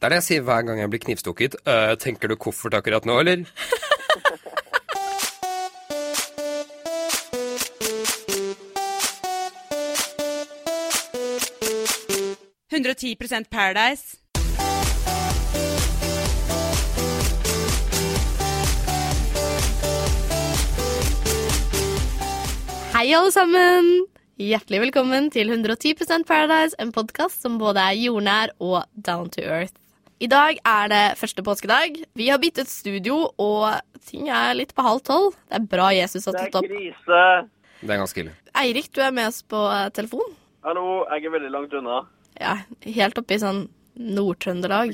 Det er det jeg sier hver gang jeg blir knivstukket. Uh, tenker du koffert akkurat nå, eller? Paradise. Hei, alle sammen! Hjertelig velkommen til 110% Paradise, en podkast som både er jordnær og down to earth. I dag er det første påskedag. Vi har byttet studio, og ting er litt på halv tolv. Det er bra Jesus har Det tatt er krise. Det er ganske ille. Eirik, du er med oss på eh, telefon. Hallo, jeg er veldig langt unna. Ja, helt oppe i sånn Nord-Trøndelag.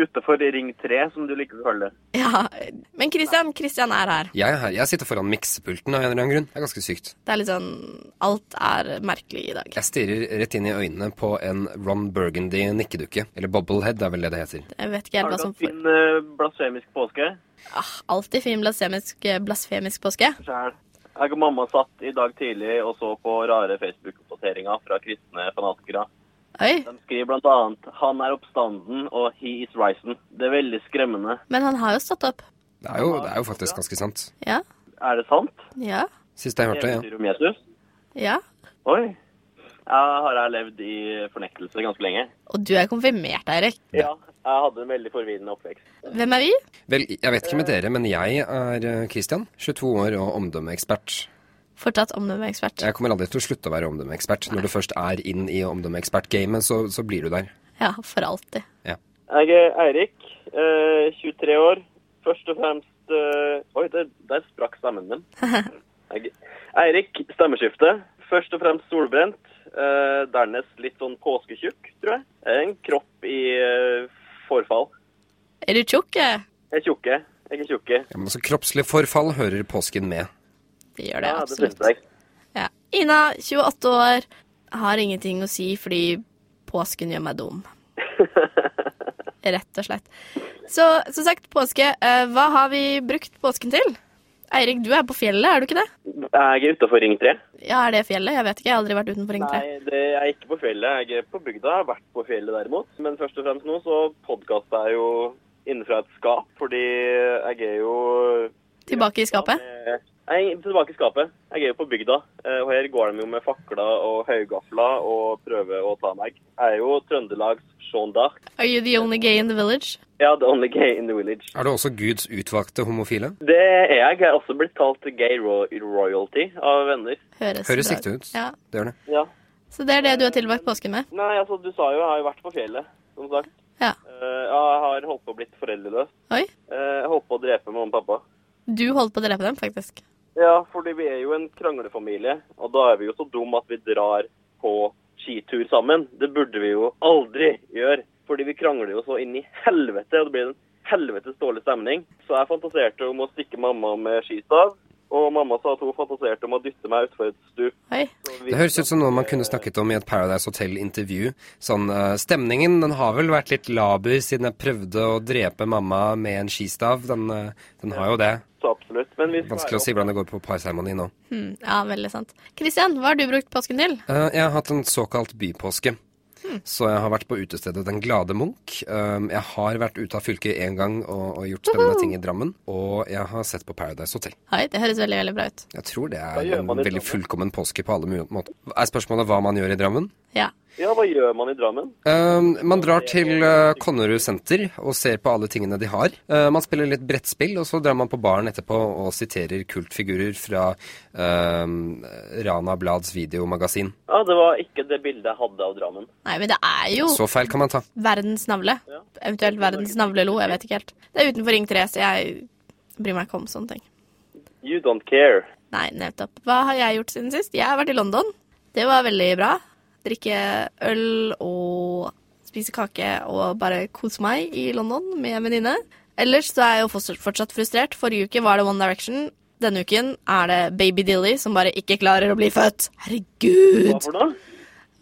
Utenfor Ring 3, som du liker å kalle det. Ja, men Christian, Christian er her. Jeg, er her. jeg sitter foran miksepulten av en eller annen grunn. Det er ganske sykt. Det er litt sånn Alt er merkelig i dag. Jeg stirrer rett inn i øynene på en Ron Burgundy nikkedukke. Eller bobblehead, er vel det det heter. Jeg vet ikke helt hva som Har du hatt fin uh, blasfemisk påske? ah, Alltid fin blasfemisk, blasfemisk påske. Sjæl. Jeg og mamma satt i dag tidlig og så på rare Facebook-oppdateringer fra kristne fanatikere. Oi. De skriver blant annet 'Han er oppstanden' og 'He is risen'. Det er veldig skremmende. Men han har jo stått opp. Det er jo, det er jo faktisk ganske sant. Ja. Er det sant? Ja. Sist jeg hørte, ja. Eventyr om Jesus? Ja. Oi. Jeg har jeg levd i fornektelse ganske lenge. Og du er konfirmert, Eirik. Ja, jeg hadde en veldig forvirrende oppvekst. Hvem er vi? Vel, jeg vet ikke med dere, men jeg er Kristian. Christian. 22 år og omdømmeekspert. Fortsatt omdømmeekspert. Jeg kommer aldri til å slutte å være omdømmeekspert. Når du først er inn i omdømmeekspert-gamet, så, så blir du der. Ja, for alltid. Jeg er Eirik, eh, 23 år. Først og fremst eh, Oi, der, der sprakk stemmen min. Jeg, Eirik, stemmeskifte. Først og fremst solbrent. eh, dernest litt sånn påsketjukk, tror jeg. En kropp i eh, forfall. Er du tjukk? eh? Jeg er tjukke. Jeg er tjukke. Ja, men altså, kroppslig forfall hører påsken med. Det gjør det Ja, det absolutt. Ja. Ina, 28 år, har ingenting å si fordi påsken gjør meg dum. Rett og slett. Så som sagt, påske. Eh, hva har vi brukt påsken til? Eirik, du er på fjellet, er du ikke det? Jeg er utafor Ring 3. Ja, er det fjellet? Jeg vet ikke, jeg har aldri vært utenfor Ring 3. Nei, det, jeg er ikke på fjellet. Jeg er på bygda. Jeg har vært på fjellet derimot. Men først og fremst nå så podkaster jeg jo innenfra et skap, fordi jeg er jo Tilbake i skapet? Jeg er tilbake i skapet. Jeg er jo på bygda, eh, og her går de jo med fakler og høygafler og prøver å ta meg. Jeg er jo Trøndelags Sean Dark. Are you the only gay in the village? Ja, the only gay in the village. Er du også Guds utvalgte homofile? Det er jeg. Jeg er også blitt kalt gay ro royalty av venner. Høres, Høres riktig ut. Ja. Det gjør det. Ja. Så det er det du har tilbrakt påsken med? Nei, altså, du sa jo jeg har jo vært på fjellet, som sagt. Ja. Eh, jeg har holdt på å blitt foreldreløs. Oi. Eh, jeg holdt på å drepe mamma og pappa. Du holdt på å drepe dem, faktisk. Ja, fordi vi er jo en kranglefamilie, og da er vi jo så dumme at vi drar på skitur sammen. Det burde vi jo aldri gjøre, fordi vi krangler jo så inn i helvete, og det blir en helvetes dårlig stemning. Så jeg fantaserte om å stikke mamma med skistav, og mamma sa at hun fantaserte om å dytte meg utfor et stup. Det høres ut som noe man kunne snakket om i et Paradise Hotel-intervju. Sånn, eh, Stemningen den har vel vært litt laber siden jeg prøvde å drepe mamma med en skistav. Den, eh, den har jo det. Så absolutt. Men vi skal Vanskelig å si hvordan det går på parseremoni nå. Hmm, ja, veldig sant. Kristian, hva har du brukt påsken til? Eh, Jeg har hatt en såkalt bypåske. Så jeg har vært på utestedet Den glade Munch. Um, Jeg har vært ute av fylket én gang og, og gjort spennende ting i Drammen. Og jeg har sett på Paradise Hotel. Hei, det høres veldig, veldig bra ut. Jeg tror det er en veldig fullkommen påske på alle måter. Er spørsmålet hva man gjør i Drammen? Ja. Ja, hva gjør man i Drammen? Uh, man drar til uh, Konnerud senter og ser på alle tingene de har. Uh, man spiller litt brettspill, og så drar man på baren etterpå og siterer kultfigurer fra um, Rana Blads videomagasin. Ja, det var ikke det bildet jeg hadde av Drammen. Nei, men det er jo Så feil kan man ta. verdens navle. Eventuelt verdens navlelo, jeg vet ikke helt. Det er utenfor Ring 3, så jeg bryr meg ikke om sånne ting. You don't care. Nei, nettopp. Hva har jeg gjort siden sist? Jeg har vært i London. Det var veldig bra. Drikke øl og spise kake og bare kose meg i London med en venninne. Ellers så er jeg jo fortsatt- frustrert. Forrige uke var det One Direction. Denne uken er det Baby Dilly som bare ikke klarer å bli født. Herregud! Hva for noe?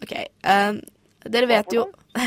Ok, Um, dere vet jo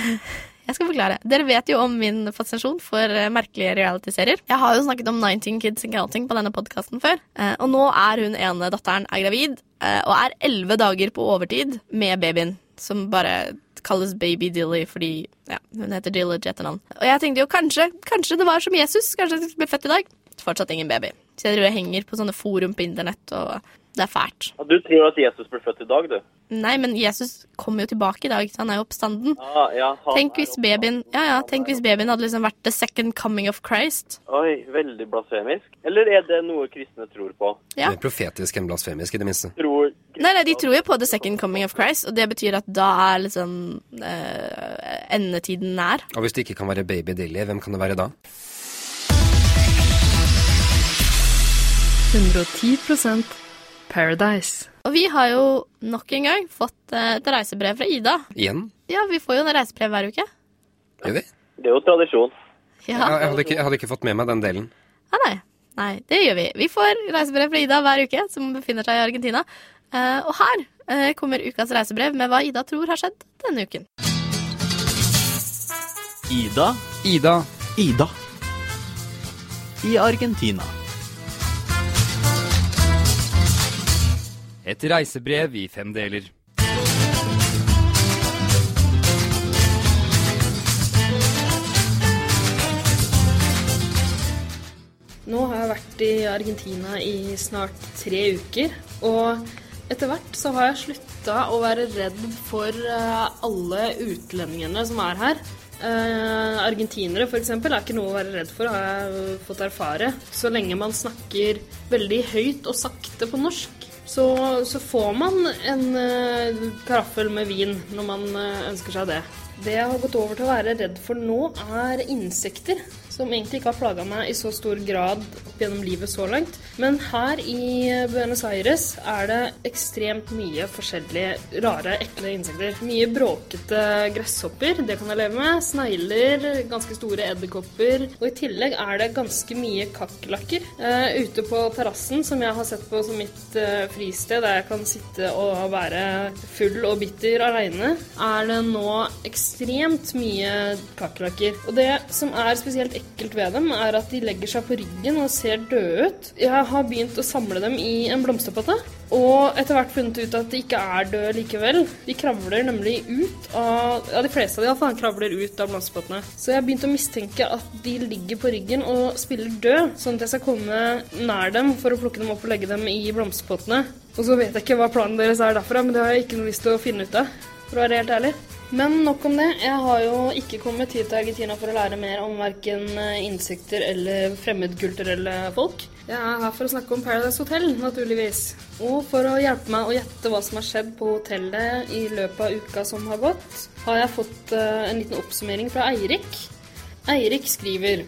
Jeg skal forklare. Dere vet jo om min fascinasjon for eh, merkelige realityserier. Jeg har jo snakket om 19 Kids and Counting på denne podkasten før. eh, og nå er hun ene datteren er gravid og er 11 dager på overtid med babyen, som bare kalles baby Dilly fordi ja, hun heter Dillage etternavn. Og jeg tenkte jo kanskje, kanskje det var som Jesus. Kanskje jeg ble født i dag. Fortsatt ingen baby. Så jeg jeg henger på sånne forum på internett, og det er fælt. Ja, Du tror at Jesus ble født i dag, du? Nei, men Jesus kommer jo tilbake i dag. Han er jo oppstanden. Ja, ja, han Tenk hvis babyen ja, ja, tenk hvis babyen hadde liksom vært the second coming of Christ. Oi, veldig blasfemisk. Eller er det noe kristne tror på? Ja. er profetisk enn blasfemisk, i det minste. Tror Nei, nei, de tror jo på the second coming of Christ, og det betyr at da er liksom eh, endetiden nær. Og hvis det ikke kan være baby Dilly, hvem kan det være da? 110 Paradise. Og vi har jo nok en gang fått eh, et reisebrev fra Ida. Igjen? Ja, vi får jo en reisebrev hver uke. Gjør vi? Det er jo tradisjon. Ja, jeg, hadde ikke, jeg hadde ikke fått med meg den delen. Ja, nei. nei, det gjør vi. Vi får reisebrev fra Ida hver uke, som befinner seg i Argentina. Eh, og her eh, kommer ukas reisebrev med hva Ida tror har skjedd denne uken. Ida Ida. Ida i Argentina. Et reisebrev i fem deler. Nå har jeg vært i Argentina i snart tre uker, og etter hvert så har jeg slutta å være redd for eh, alle utlendingene som er her. Eh, argentinere f.eks. er ikke noe å være redd for, har jeg fått erfare. Så lenge man snakker veldig høyt og sakte på norsk, så, så får man en uh, karaffel med vin når man eh, ønsker seg det. Det jeg har gått over til å være redd for nå, er insekter. Som egentlig ikke har plaga meg i så stor grad opp gjennom livet så langt. Men her i Buenos Aires er det ekstremt mye forskjellige rare, ekle insekter. Mye bråkete gresshopper, det kan jeg leve med. Snegler, ganske store edderkopper. Og i tillegg er det ganske mye kakerlakker uh, ute på terrassen, som jeg har sett på som mitt uh, fristed, der jeg kan sitte og være full og bitter aleine, er det nå ekstremt mye kakerlakker. Og det som er spesielt ekkelt ved dem, er at de legger seg på ryggen og ser døde ut. Jeg har begynt å samle dem i en blomsterpotte, og etter hvert funnet ut at de ikke er døde likevel. De kravler nemlig ut av Ja, de fleste av dem iallfall kravler ut av blomsterpottene. Så jeg har begynt å mistenke at de ligger på ryggen og spiller død, sånn at jeg skal komme nær dem for å plukke dem opp og legge dem i blomsterpottene. Og så vet jeg ikke hva planen deres er derfra, men det har jeg ikke noe lyst til å finne ut av, for å være helt ærlig. Men nok om det. Jeg har jo ikke kommet hit til Argentina for å lære mer om verken insekter eller fremmedkulturelle folk. Jeg er her for å snakke om Paradise Hotel, naturligvis. Og for å hjelpe meg å gjette hva som har skjedd på hotellet i løpet av uka som har gått, har jeg fått eh, en liten oppsummering fra Eirik. Eirik skriver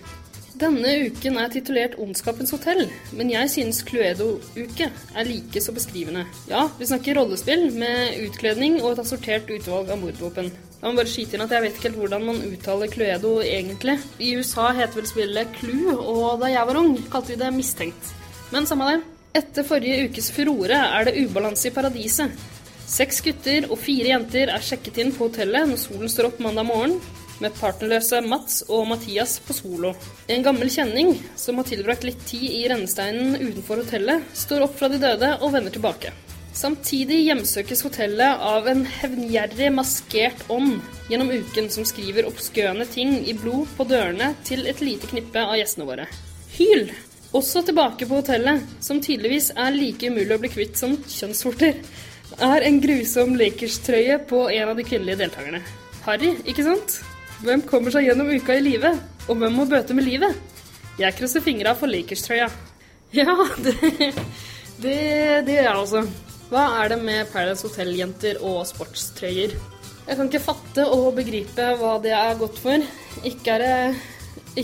denne uken er titulert Ondskapens hotell, men jeg synes Cluedo-uke er like så beskrivende. Ja, vi snakker rollespill med utkledning og et assortert utvalg av mordvåpen. Jeg må bare skyte inn at jeg vet ikke helt hvordan man uttaler Cluedo egentlig. I USA heter vel spillet Clue, og da jeg var ung, kalte vi det Mistenkt. Men samme det. Etter forrige ukes furore er det ubalanse i paradiset. Seks gutter og fire jenter er sjekket inn på hotellet når solen står opp mandag morgen, med partnerløse Mats og Mathias på solo. En gammel kjenning, som har tilbrakt litt tid i rennesteinen utenfor hotellet, står opp fra de døde og vender tilbake. Samtidig hjemsøkes hotellet av en hevngjerrig, maskert ånd gjennom uken som skriver obskøne ting i blod på dørene til et lite knippe av gjestene våre. Hyl! Også tilbake på hotellet, som tydeligvis er like umulig å bli kvitt som kjønnsvorter, er en grusom Lakers-trøye på en av de kvinnelige deltakerne. Harry, ikke sant? Hvem kommer seg gjennom uka i live? Og hvem må bøte med livet? Jeg krysser fingra for Lakers-trøya. Ja, det, det, det gjør jeg også. Hva er det med Paradise Hotel-jenter og sportstrøyer? Jeg kan ikke fatte og begripe hva det er godt for. Ikke er det,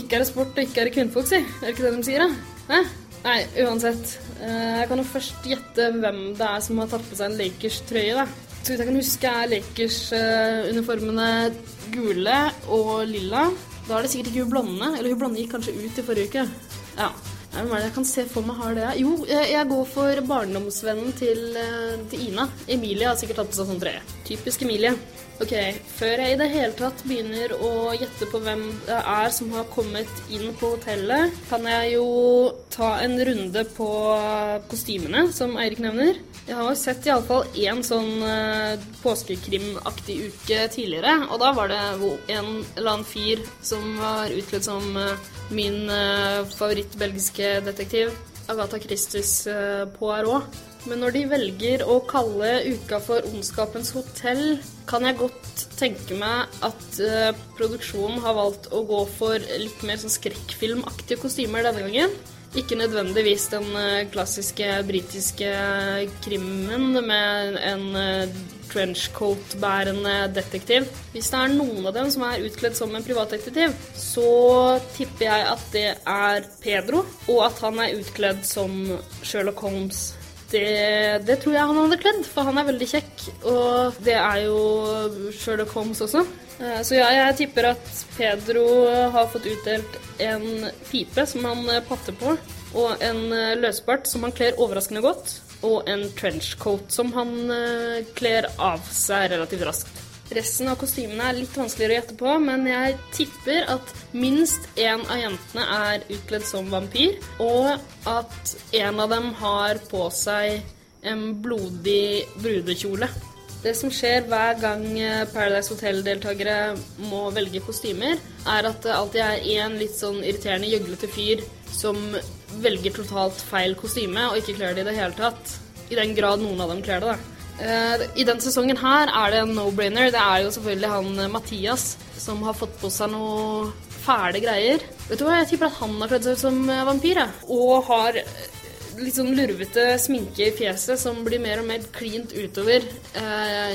ikke er det sport og ikke er det kvinnfolk, si. Er det ikke det de sier, da? Hæ? Nei, uansett. Eh, Jeg kan jo først gjette hvem det er som har tatt på seg en Lakers-trøye, da. Så vidt jeg kan huske, er Lakers-uniformene gule og lilla. Da er det sikkert ikke hun blonde. Eller hun blonde gikk kanskje ut i forrige uke. Ja. Hvem er det jeg kan se for meg har det? Jo, jeg, jeg går for barndomsvennen til, eh, til Ina. Emilie har sikkert tatt på seg sånn trøye. Typisk Emilie. Ok, Før jeg i det hele tatt begynner å gjette på hvem det er som har kommet inn på hotellet, kan jeg jo ta en runde på kostymene, som Eirik nevner. Jeg har jo sett iallfall én sånn uh, påskekrimaktig uke tidligere, og da var det en eller annen fyr som var utkledd som uh, min uh, favorittbelgiske detektiv, Agatha Christus Poirot. Men når de velger å kalle uka for Ondskapens hotell, kan jeg godt tenke meg at uh, produksjonen har valgt å gå for litt mer sånn skrekkfilmaktige kostymer denne gangen. Ikke nødvendigvis den uh, klassiske britiske krimmen med en uh, trenchcoat-bærende detektiv. Hvis det er noen av dem som er utkledd som en privatdetektiv, så tipper jeg at det er Pedro, og at han er utkledd som Sherlock Holmes det, det, tror jeg han hadde kledd, for han er veldig kjekk. Og det er jo Sherlock Holmes også. Eh, så ja, jeg tipper at Pedro har fått utdelt en pipe som han eh, patter på, og en eh, løsbart som han kler overraskende godt, og en trenchcoat som han kler av seg relativt raskt. Resten av kostymene er litt vanskeligere å gjette på, men jeg tipper at minst én av jentene er utkledd som vampyr, og at en av dem har på seg en blodig brudekjole. Det som skjer hver gang Paradise Hotel-deltakere må velge kostymer, er at det alltid er én litt sånn irriterende, gjøglete fyr som velger totalt feil kostyme og ikke kler det i det hele tatt. I den grad noen av dem kler det, da. Uh, I denne sesongen her er det en no-brainer. Det er jo selvfølgelig han uh, Mathias som har fått på seg noe fæle greier. Vet du hva, Jeg tipper at han har kledd seg ut som uh, vampyr. Og har litt sånn lurvete sminke i fjeset som blir mer og mer klint utover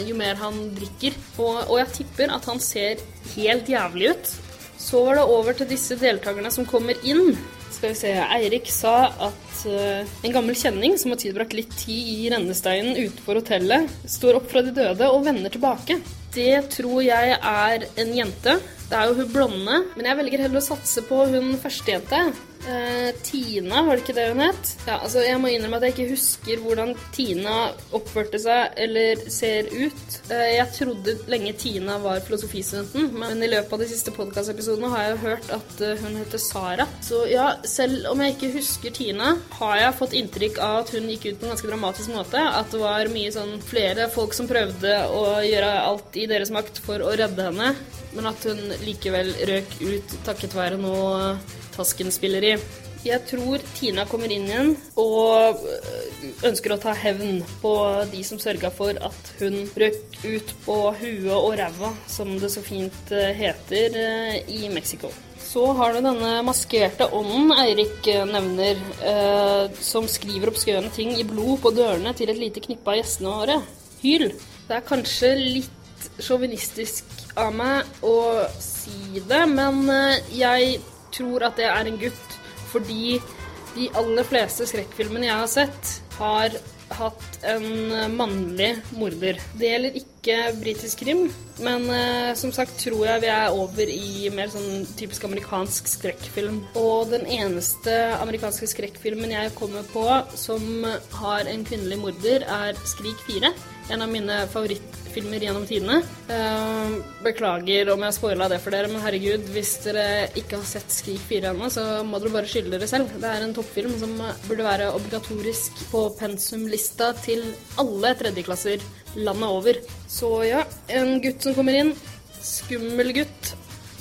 jo mer han drikker. Og, og jeg tipper at han ser helt jævlig ut. Så var det over til disse deltakerne som kommer inn. Skal vi se, Eirik sa at uh, en gammel kjenning som har tilbrakt litt tid i rennesteinen utenfor hotellet, står opp fra de døde og vender tilbake. Det tror jeg er en jente. Det er jo hun blonde, men jeg velger heller å satse på hun førstejente. Eh, Tina, var det ikke det hun het? Ja, altså Jeg må innrømme at jeg ikke husker hvordan Tina oppførte seg eller ser ut. Eh, jeg trodde lenge Tina var filosofistudenten, men i løpet av de siste podkastepisodene har jeg hørt at uh, hun heter Sara. Så ja, selv om jeg ikke husker Tina, har jeg fått inntrykk av at hun gikk ut på en ganske dramatisk måte. At det var mye sånn flere folk som prøvde å gjøre alt i deres makt for å redde henne, men at hun likevel røk ut takket være noe Tasken-spilleri. Jeg tror Tina kommer inn igjen og øh, ønsker å ta hevn på de som sørga for at hun røk ut på huet og ræva, som det så fint øh, heter øh, i Mexico. Så har du denne maskerte ånden Eirik nevner, eh, som skriver oppskjønne ting i blod på dørene til et lite knippe av gjestene våre. Hyl. Det er kanskje litt sjåvinistisk av meg å si det, men jeg tror at det er en gutt fordi de aller fleste skrekkfilmene jeg har sett, har hatt en mannlig morder. Det gjelder ikke britisk krim, men uh, som sagt tror jeg vi er over i mer sånn typisk amerikansk skrekkfilm. Og den eneste amerikanske skrekkfilmen jeg kommer på som har en kvinnelig morder, er Skrik 4. En av mine favorittfilmer gjennom tidene. Uh, beklager om jeg spoila det for dere, men herregud, hvis dere ikke har sett Skrik 4 ennå, så må dere bare skylde dere selv. Det er en toppfilm som burde være obligatorisk på pensumlista til alle tredjeklasser landet over. Så ja, en gutt som kommer inn. Skummel gutt.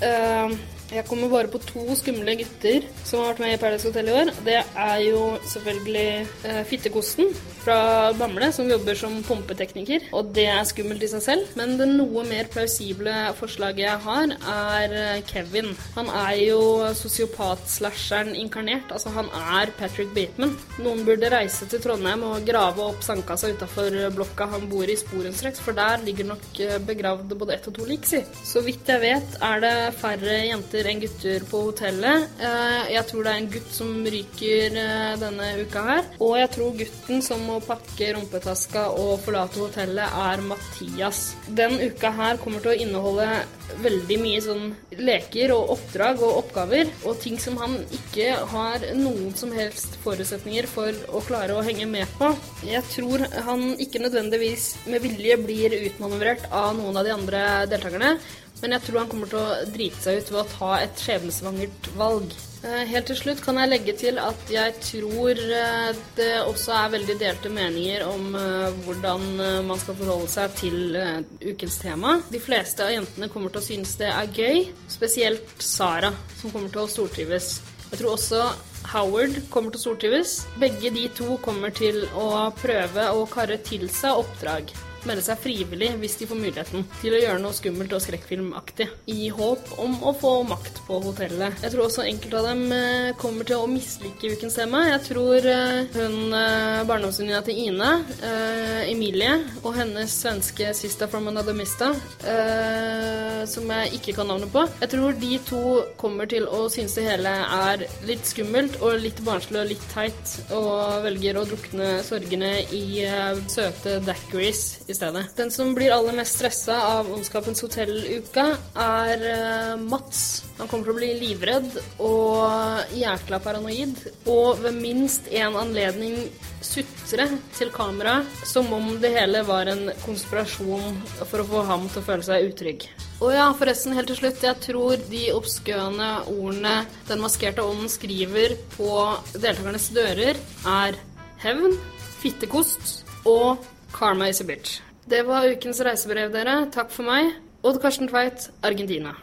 Uh, jeg kommer bare på to skumle gutter som har vært med i Paradise Hotel i år. Det er jo selvfølgelig eh, Fittekosten fra Bamble, som jobber som pumpetekniker. Og det er skummelt i seg selv. Men det noe mer plausible forslaget jeg har, er eh, Kevin. Han er jo sosiopat-slasheren inkarnert. Altså, han er Patrick Bateman. Noen burde reise til Trondheim og grave opp sandkassa utafor blokka han bor i sporenstreks, for der ligger nok eh, begravd både ett og to lik, si. Så vidt jeg vet, er det færre jenter jenter enn gutter på hotellet. Eh, Jeg tror det er en gutt som ryker eh, denne uka her. Og jeg tror gutten som må pakke rumpetaska og forlate hotellet, er Mathias. Den uka her kommer til å inneholde veldig mye sånn leker og oppdrag og oppgaver, og ting som han ikke har noen som helst forutsetninger for å klare å henge med på. Jeg tror han ikke nødvendigvis med vilje blir utmanøvrert av noen av de andre deltakerne, men jeg tror han kommer til å drite seg ut ved å ta et skjebnesvangert valg. Eh, Helt til slutt kan jeg legge til at jeg tror eh, det også er veldig delte meninger om eh, hvordan man skal forholde seg til ukens tema. De fleste av jentene kommer til å synes det er gøy, spesielt Sara, som kommer til å stortrives. Jeg tror også Howard kommer til å stortrives. Begge de to kommer til å prøve å karre til seg oppdrag melde seg frivillig hvis de får muligheten til å gjøre noe skummelt og skrekkfilmaktig, i håp om å få makt på hotellet. Jeg tror også enkelte av dem eh, kommer til å mislike ukens tema. Jeg tror eh, hun eh, barndomsvenninna til Ine, Emilie, og hennes svenske sister from another mista, som jeg ikke kan navnet på, jeg tror de to kommer til å synes det hele er litt skummelt og litt barnslig og litt teit, og velger å drukne sorgene i søte daiquiris stedet. Den som blir aller mest stressa av Ondskapens hotell-uka, er eh, Mats. Han kommer til å bli livredd og jækla paranoid, og ved minst én anledning sutre til kamera som om det hele var en konspirasjon for å få ham til å føle seg utrygg. Og ja, forresten, helt til slutt, jeg tror de obskøne ordene Den maskerte ånden skriver på deltakernes dører, er hevn, fittekost og karma is a bitch. Det var ukens reisebrev, dere. Takk for meg. Odd Karsten Tveit, Argentina.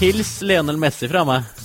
Hils Lenel Messi fra meg.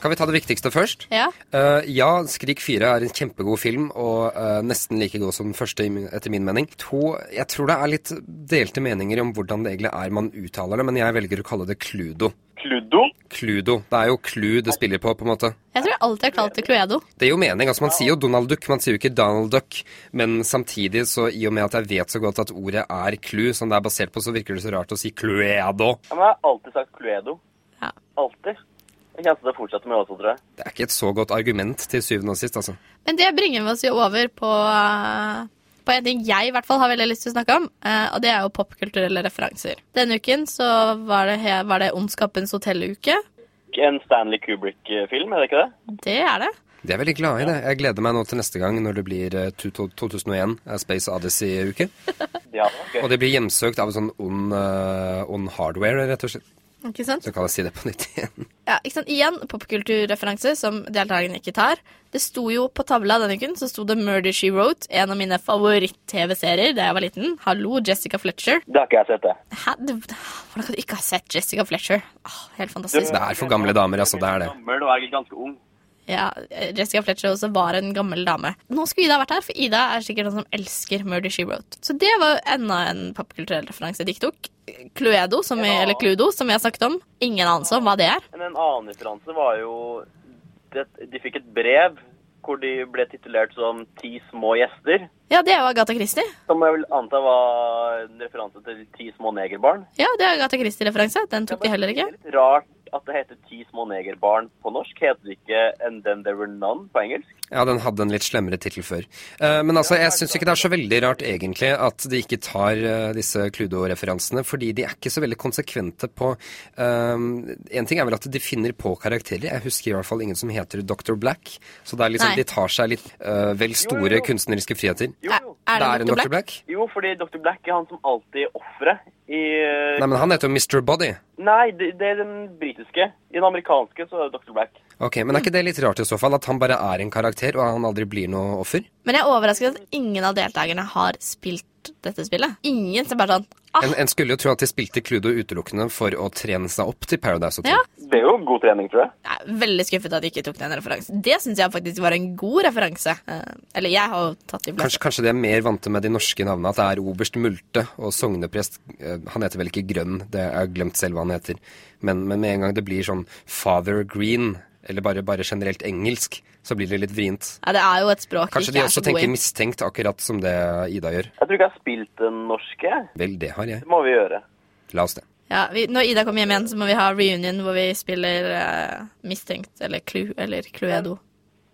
Kan vi ta det viktigste først? Ja. Uh, ja, Skrik 4 er en kjempegod film, og uh, nesten like god som den første, etter min mening. To, jeg tror det er litt delte meninger om hvordan det egentlig er man uttaler det, men jeg velger å kalle det Cludo. Cludo? Cludo. Det er jo Clu det spiller på, på en måte. Jeg tror jeg alltid har kalt det Cluedo. Det gir jo mening. altså Man sier jo Donald Duck, man sier jo ikke Donald Duck. Men samtidig, så i og med at jeg vet så godt at ordet er Clu, som det er basert på, så virker det så rart å si Cluedo. Ja, men jeg har alltid sagt Cluedo. Ja. Alltid. Jeg kommer til å fortsette med det også, tror jeg. Det er ikke et så godt argument til syvende og sist, altså. Men det bringer oss jo over på, eh, på en ting jeg i hvert fall har veldig lyst til å snakke om, eh, og det er jo popkulturelle referanser. Denne uken så var det, var det Ondskapens hotelluke. En Stanley Kubrick-film, er det ikke det? Det er det. De er veldig glade i det. Jeg gleder meg nå til neste gang når det blir eh, to- to- 2001, eh, Space Odyssey-uke. Ja, okay. Og det blir hjemsøkt av en sånn ond, uh, ond hardware, rett og slett. Ikke sant? Så kan jeg si det på nytt igjen. Ja, ikke sant? Igjen popkulturreferanse som deltakerne ikke tar. Det sto jo på tavla denne uken så sto det Murder She Wrote, en av mine favoritt-TV-serier da jeg var liten. Hallo, Jessica Fletcher. Det har ikke jeg sett, det. Hæ? Hvordan kan du ikke ha sett Jessica Fletcher? Åh, helt fantastisk. Det er for gamle damer, altså. Det er det. Du er ganske ung. Ja, Jessica Fletcher også var en gammel dame. Nå skulle Ida vært her, for Ida er sikkert den som elsker Murder She Wrote. Så det var enda en popkulturell referanse de tok. Cluedo, som jeg, eller Cluedo, som har snakket om. Ingen anelse om hva det er. Men en annen referanse var jo det, De fikk et brev hvor de ble titulert som Ti små gjester. Ja, det er jo Agatha Christie. Som jeg vil anta var en referanse til Ti små negerbarn. Ja, det er Agatha Christie-referanse. Den tok de heller ikke. Det er litt rart at det heter Ti små negerbarn på norsk. Heter det ikke And Then There Were None på engelsk? Ja, den hadde en litt slemmere tittel før. Eh, men altså, jeg syns ikke det er så veldig rart egentlig at de ikke tar eh, disse Cluedo-referansene, fordi de er ikke så veldig konsekvente på um, En ting er vel at de finner på karakterer. Jeg husker i hvert fall ingen som heter Dr. Black. Så det er liksom, Nei. de tar seg litt eh, vel store Jo, jo. kunstneriske friheter. Jo, jo. Er det det er. Dr. Black? Black? Jo, fordi Dr. Black er han som alltid er offeret i eh, Nei, men han heter jo Mr. Body. Nei, det, det er den britiske. I den amerikanske så er det Dr. Black. Ok, Men er ikke det litt rart i så fall? At han bare er en karakter, og han aldri blir noe offer? Men jeg er overrasket at ingen av deltakerne har spilt dette spillet. Ingen som bare sånn ah, En, en skulle jo tro at de spilte Cludo utelukkende for å trene seg opp til Paradise Hotel. Ja. Det er jo god trening, tror jeg. Jeg er veldig skuffet at de ikke tok den referansen. Det syns jeg faktisk var en god referanse. Eh, eller jeg har jo tatt de fleste. Kanskje, kanskje de er mer vante med de norske navnene, at det er oberst Multe og sogneprest eh, Han heter vel ikke Grønn, det jeg har glemt selv hva han heter. Men, men med en gang det blir sånn Father Green eller bare, bare generelt engelsk, så blir det litt vrient. Ja, det er jo et språk Kanskje de også tenker mistenkt, akkurat som det Ida gjør. Jeg tror ikke jeg har spilt den norske. Vel, det har jeg. Det må vi gjøre. La oss det. Ja, vi, når Ida kommer hjem igjen, så må vi ha reunion hvor vi spiller uh, Mistenkt, eller Clue, eller Cluedo.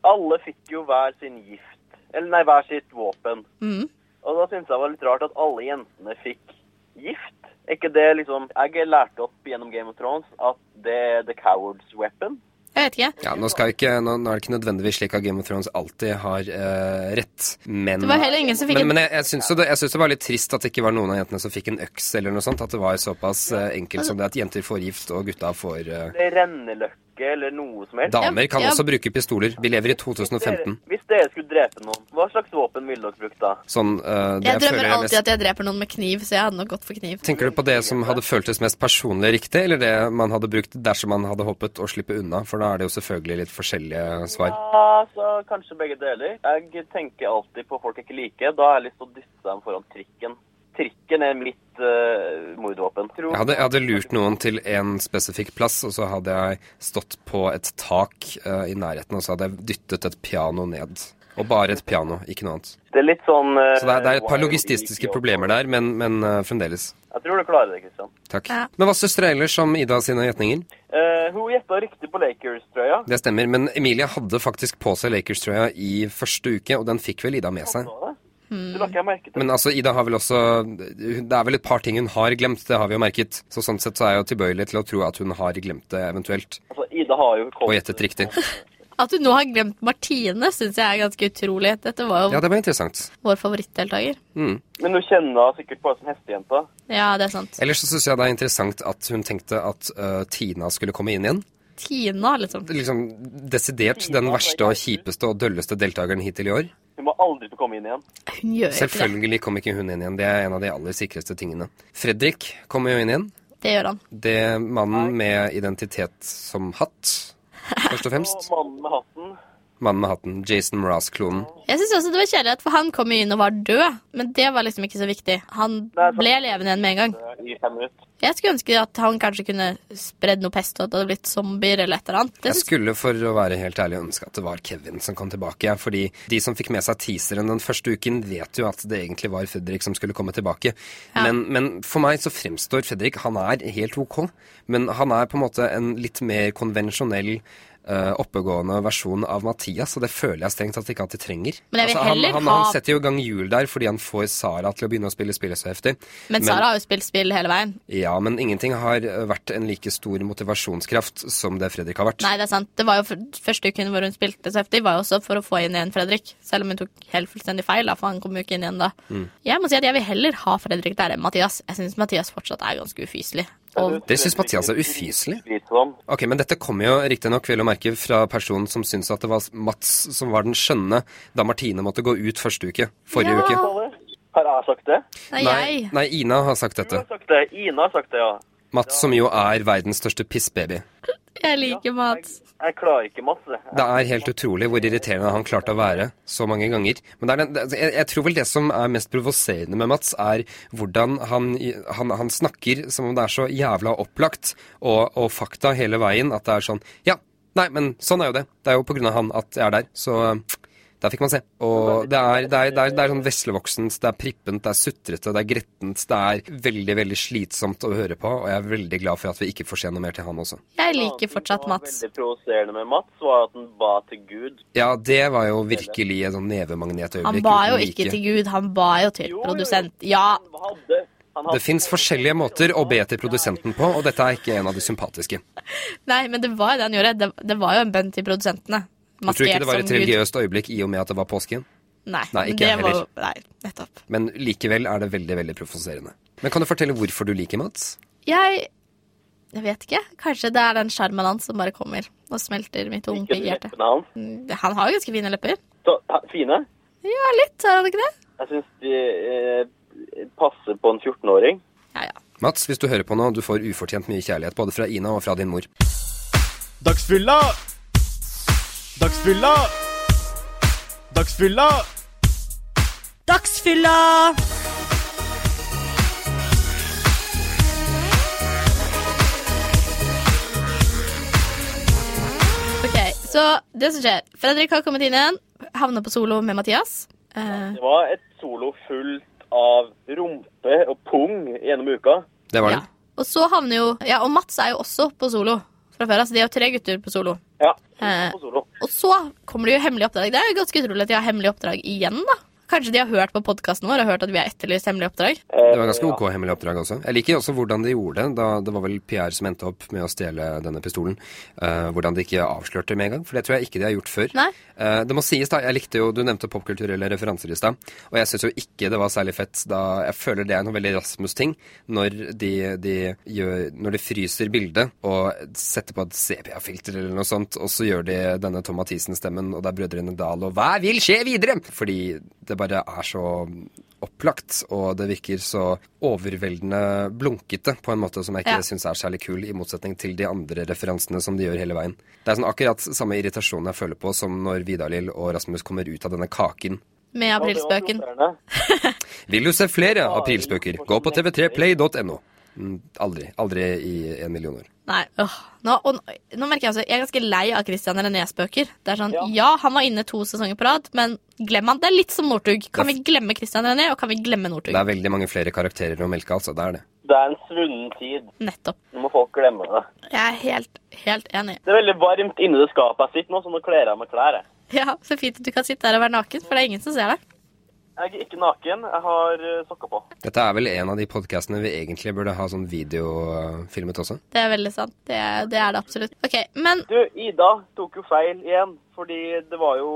Alle fikk jo hver sin gift. Eller nei, hver sitt våpen. Mm. Og da syntes jeg det var litt rart at alle jentene fikk gift. Er ikke det liksom Jeg lærte opp gjennom Game of Thrones at det er the coward's weapon. Jeg vet ikke. Ja, nå, ikke, nå, nå er det ikke nødvendigvis slik at Game of Thrones alltid har uh, rett, men Det var heller ingen som fikk Men, en men jeg, jeg syns det, det var litt trist at det ikke var noen av jentene som fikk en øks eller noe sånt. At det var såpass uh, enkelt som det at jenter får gift og gutta får eh, Eller renneløkke eller noe som helst. Damer kan ja. også bruke pistoler. Vi lever i 2015. hvis dere skulle drepe noen, hva slags våpen ville dere brukt da? Sånn uh, det Jeg drømmer jeg alltid mest- at jeg dreper noen med kniv, så jeg hadde nok gått for kniv. Tenker du på det som hadde føltes mest personlig riktig, eller det man hadde brukt dersom man hadde håpet å slippe unna? For da er det jo selvfølgelig litt forskjellige svar. Ja, så kanskje begge deler. Jeg tenker alltid på folk jeg ikke liker. Da har jeg lyst til å dytte dem foran trikken. Trikken er mitt uh, mordvåpen. Tror- Jeg hadde, jeg hadde lurt noen til en spesifikk plass, og så hadde jeg stått på et tak uh, i nærheten, og så hadde jeg dyttet et piano ned. Og bare et piano, ikke noe annet. Det er litt sånn Uh, Så det er, det er et par logististiske logistiske problemer der, men, men uh, fremdeles. Jeg tror du klarer det, Kristian. Takk. Ja. Men hva syns dere ellers om Ida sine gjetninger? Eh, hun gjetta riktig på Lakers-trøya. Det stemmer, men Emilie hadde faktisk på seg Lakers-trøya i første uke, og den fikk vel Ida med seg. Så det. La ikke jeg merke til. Men altså, Ida har vel også Det er vel et par ting hun har glemt, det har vi jo merket. Så sånn sett så er jeg jo tilbøyelig til å tro at hun har glemt det, eventuelt. Altså, Ida har jo Og gjettet riktig. At hun nå har glemt Martine, syns jeg er ganske utrolig. Dette var jo Ja, det var interessant. vår favorittdeltaker. Mm. Men hun kjenner henne sikkert bare som hestejenta. Ja, det er sant. Ellers så syns jeg det er interessant at hun tenkte at uh, Tina skulle komme inn igjen. Tina, liksom. Liksom desidert den verste og kjipeste og dølleste deltakeren hittil i år. Hun må aldri få komme inn igjen. Hun gjør ikke. Selvfølgelig kommer ikke hun inn igjen. Det er en av de aller sikreste tingene. Fredrik kommer jo inn igjen. Det gjør han. Det mannen med identitet som hatt, først og fremst. Og mannen med hatten Mannen med hatten. Jason Mraz-klonen. Jeg syns også det var kjærlighet, for han kom inn og var død. Men det var liksom ikke så viktig. Han ble levende igjen med en gang. Jeg skulle ønske at han kanskje kunne spredd noe pest, og at det hadde blitt zombier eller et eller annet. Jeg skulle for å være helt ærlig ønske at det var Kevin som kom tilbake. Fordi de som fikk med seg teaseren den første uken, vet jo at det egentlig var Fredrik som skulle komme tilbake. Ja. Men, men for meg så fremstår Fredrik Han er helt ok, men han er på en måte en litt mer konvensjonell oppegående versjon av Mathias, og det føler jeg strengt tatt ikke at de trenger. Altså, Men jeg vil han, heller han, ha- han setter jo i gang hjul der fordi han får Sara til å begynne å spille spillet så heftig. men Sara har jo spilt spill hele veien. Ja, men ingenting har eh, vært en like stor motivasjonskraft som det Fredrik har vært. Nei, det er sant. Det var jo første uken hvor hun spilte så heftig, var jo også for å få inn igjen Fredrik. Selv om hun tok helt fullstendig feil, da, for han kom jo ikke inn igjen da. Mm. Jeg må si at jeg vil heller ha Fredrik der enn Mathias. Jeg syns Mathias fortsatt er ganske ufyselig. Og Det syns Mathias er ufyselig. Ok, men dette kommer jo riktignok vel å merke fra personen som syns at det var Mats som var den skjønne da Martine måtte gå ut første uke. Forrige Ja. uke. Har jeg sagt det? Nei, Nei, nei, Ina har sagt Du dette. har sagt det. Ina har sagt det, ja. Mats som jo er verdens største pissbaby. Jeg liker Mats. Jeg klarer ikke masse. Det er helt utrolig hvor irriterende han klarte å være så mange ganger. Men det er den, jeg, jeg tror vel det som er mest provoserende med Mats, er hvordan han, han, han snakker som om det er så jævla opplagt og, og fakta hele veien at det er sånn Ja, nei, men sånn er jo det. Det er jo på grunn av han at jeg er der. Så der fikk man se. Og det er, det er, det er, det er sånn veslevoksent, det er prippent, det er sutrete, det er grettent. Det er veldig, veldig slitsomt å høre på, og jeg er veldig glad for at vi ikke får se noe mer til han også. Jeg liker fortsatt Det Mats. Veldig provoserende med Mats var at han ba til Gud. Ja, det var jo virkelig et sånn nevemagnetøyeblikk. Han ba jo ikke til Gud, han ba jo til produsent. Ja, Det fins forskjellige måter å be til produsenten på, og dette er ikke en av de sympatiske. nei, men det var jo det han gjorde. Det, det var jo en bønn til produsentene. Jeg tror ikke det var et Gud. religiøst øyeblikk i og med at det var påsken, Nei, Nei, ikke det jeg var heller. Nei, nettopp. men likevel er det veldig, veldig provoserende. Men kan du fortelle hvorfor du liker Mats? Jeg Jeg vet ikke. Kanskje det er den sjarmen hans som bare kommer og smelter mitt unge hjerte. Mm, Han har jo ganske fine lepper. Så, fine. Ja, litt, har han ikke det? Jeg syns de eh, passer på en 14-åring. Ja, ja. Mats, hvis du hører på nå, du får ufortjent mye kjærlighet, både fra Ina og fra din mor. Dagsfylla! Dagsfylla! Dagsfylla! Dagsfylla! Ok, Så det som skjer Fredrik har kommet inn igjen, Havna på solo med Mathias. Eh, Det var et solo fullt av rumpe og pung gjennom uka. Det var ja. det. Og så havner jo Ja, og Mats er jo også på solo fra før. Altså de er jo tre gutter på solo. Ja, Eh. Og så kommer det jo hemmelig oppdrag. Det er jo ganske utrolig at de har hemmelig oppdrag igjen, da. Kanskje de har hørt på podkasten vår og hørt at vi har etterlyst hemmelige oppdrag. Det var ganske ok hemmelig oppdrag også. Jeg liker også hvordan de gjorde det. da Det var vel Pierre som endte opp med å stjele denne pistolen. Uh, hvordan de ikke avslørte med en gang, for det tror jeg ikke de har gjort før. Eh, det må sies, da. Jeg likte jo Du nevnte popkulturelle referanser i stad. Og jeg syns jo ikke det var særlig fett da Jeg føler det er noe veldig Rasmus-ting når de, de gjør Når de fryser bildet og setter på et sepia-filter eller noe sånt, og så gjør de denne Tom Mathisen-stemmen, og det er Brødrene Dal, og hva vil skje videre? Fordi det bare er så opplagt, og det virker så overveldende blunkete på en måte som jeg ikke Ja. synes syns er særlig kul, i motsetning til de andre referansene som de gjør hele veien. Det er sånn akkurat samme irritasjon jeg føler på som når Vidar-Lill og Rasmus kommer ut av denne kaken. Med det aprilspøken. Vil du se flere aprilspøker, gå på tv3play.no. Mm, Aldri. Aldri i en million år. Nei, øh. nå, og, nå- merker jeg altså Jeg er ganske lei av Christian René-spøker. Det er sånn, ja. han var inne to sesonger på rad, men glem han. Det er litt som Northug. Kan vi glemme Christian René, og kan vi glemme Northug? Det er veldig mange flere karakterer å melke, altså. Det er det. Det er en svunnen tid. Nettopp. Nå må folk glemme det. Jeg er helt, helt enig. Det er veldig varmt inni det skapet jeg sitter nå, så nå kler jeg meg klær. jeg. Ja, Så fint at du kan sitte der og være naken, for det er ingen som ser deg. Jeg er ikke naken, jeg har eh, sokker på. Dette er vel en av de podkastene vi egentlig burde ha sånn videofilmet også. Det er veldig sant. Det, er- det er det absolutt. Ok, Men Du, Ida tok jo feil igjen, fordi det var jo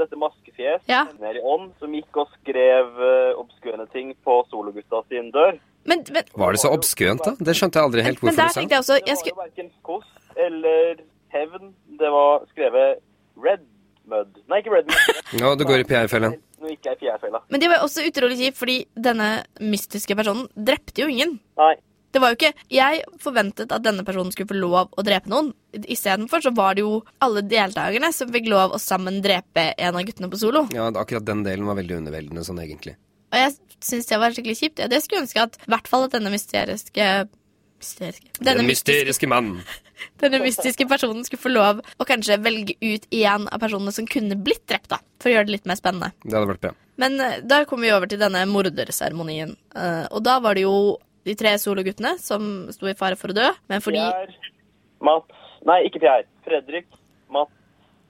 dette maskefjes Ja. nede i ånd som gikk og skrev uh, obskøne ting på sologutta sin dør. Men, men, Var det så obskønt, da? Det skjønte jeg aldri helt men hvorfor der du sa. jeg også Det var jo verken kost eller hevn. Det var skrevet Red Mud. Nei, ikke Red Mud. Nå, du går i PR-fella. Nå gikk jeg i fjærfella. Men det var også utrolig kjipt, fordi denne mystiske personen drepte jo ingen. Nei. Det var jo ikke Jeg forventet at denne personen skulle få lov å drepe noen. Istedenfor så var det jo alle deltakerne som fikk lov å sammen drepe en av guttene på solo. Ja, akkurat den delen var veldig underveldende sånn, egentlig. Og jeg syns det var skikkelig kjipt. Det skulle ønske at i hvert fall at denne mysteriske Mysteriske denne Den mystiske, mysteriske mannen. denne mystiske personen skulle få lov å kanskje velge ut én av personene som kunne blitt drept, da. For å gjøre det litt mer spennende. Det hadde vært bra. Men eh, da kom vi over til denne morderseremonien. Eh, og da var det jo de tre sologuttene som sto i fare for å dø. Men fordi Pierre, Mats Nei, ikke Pierre. Fredrik, Mats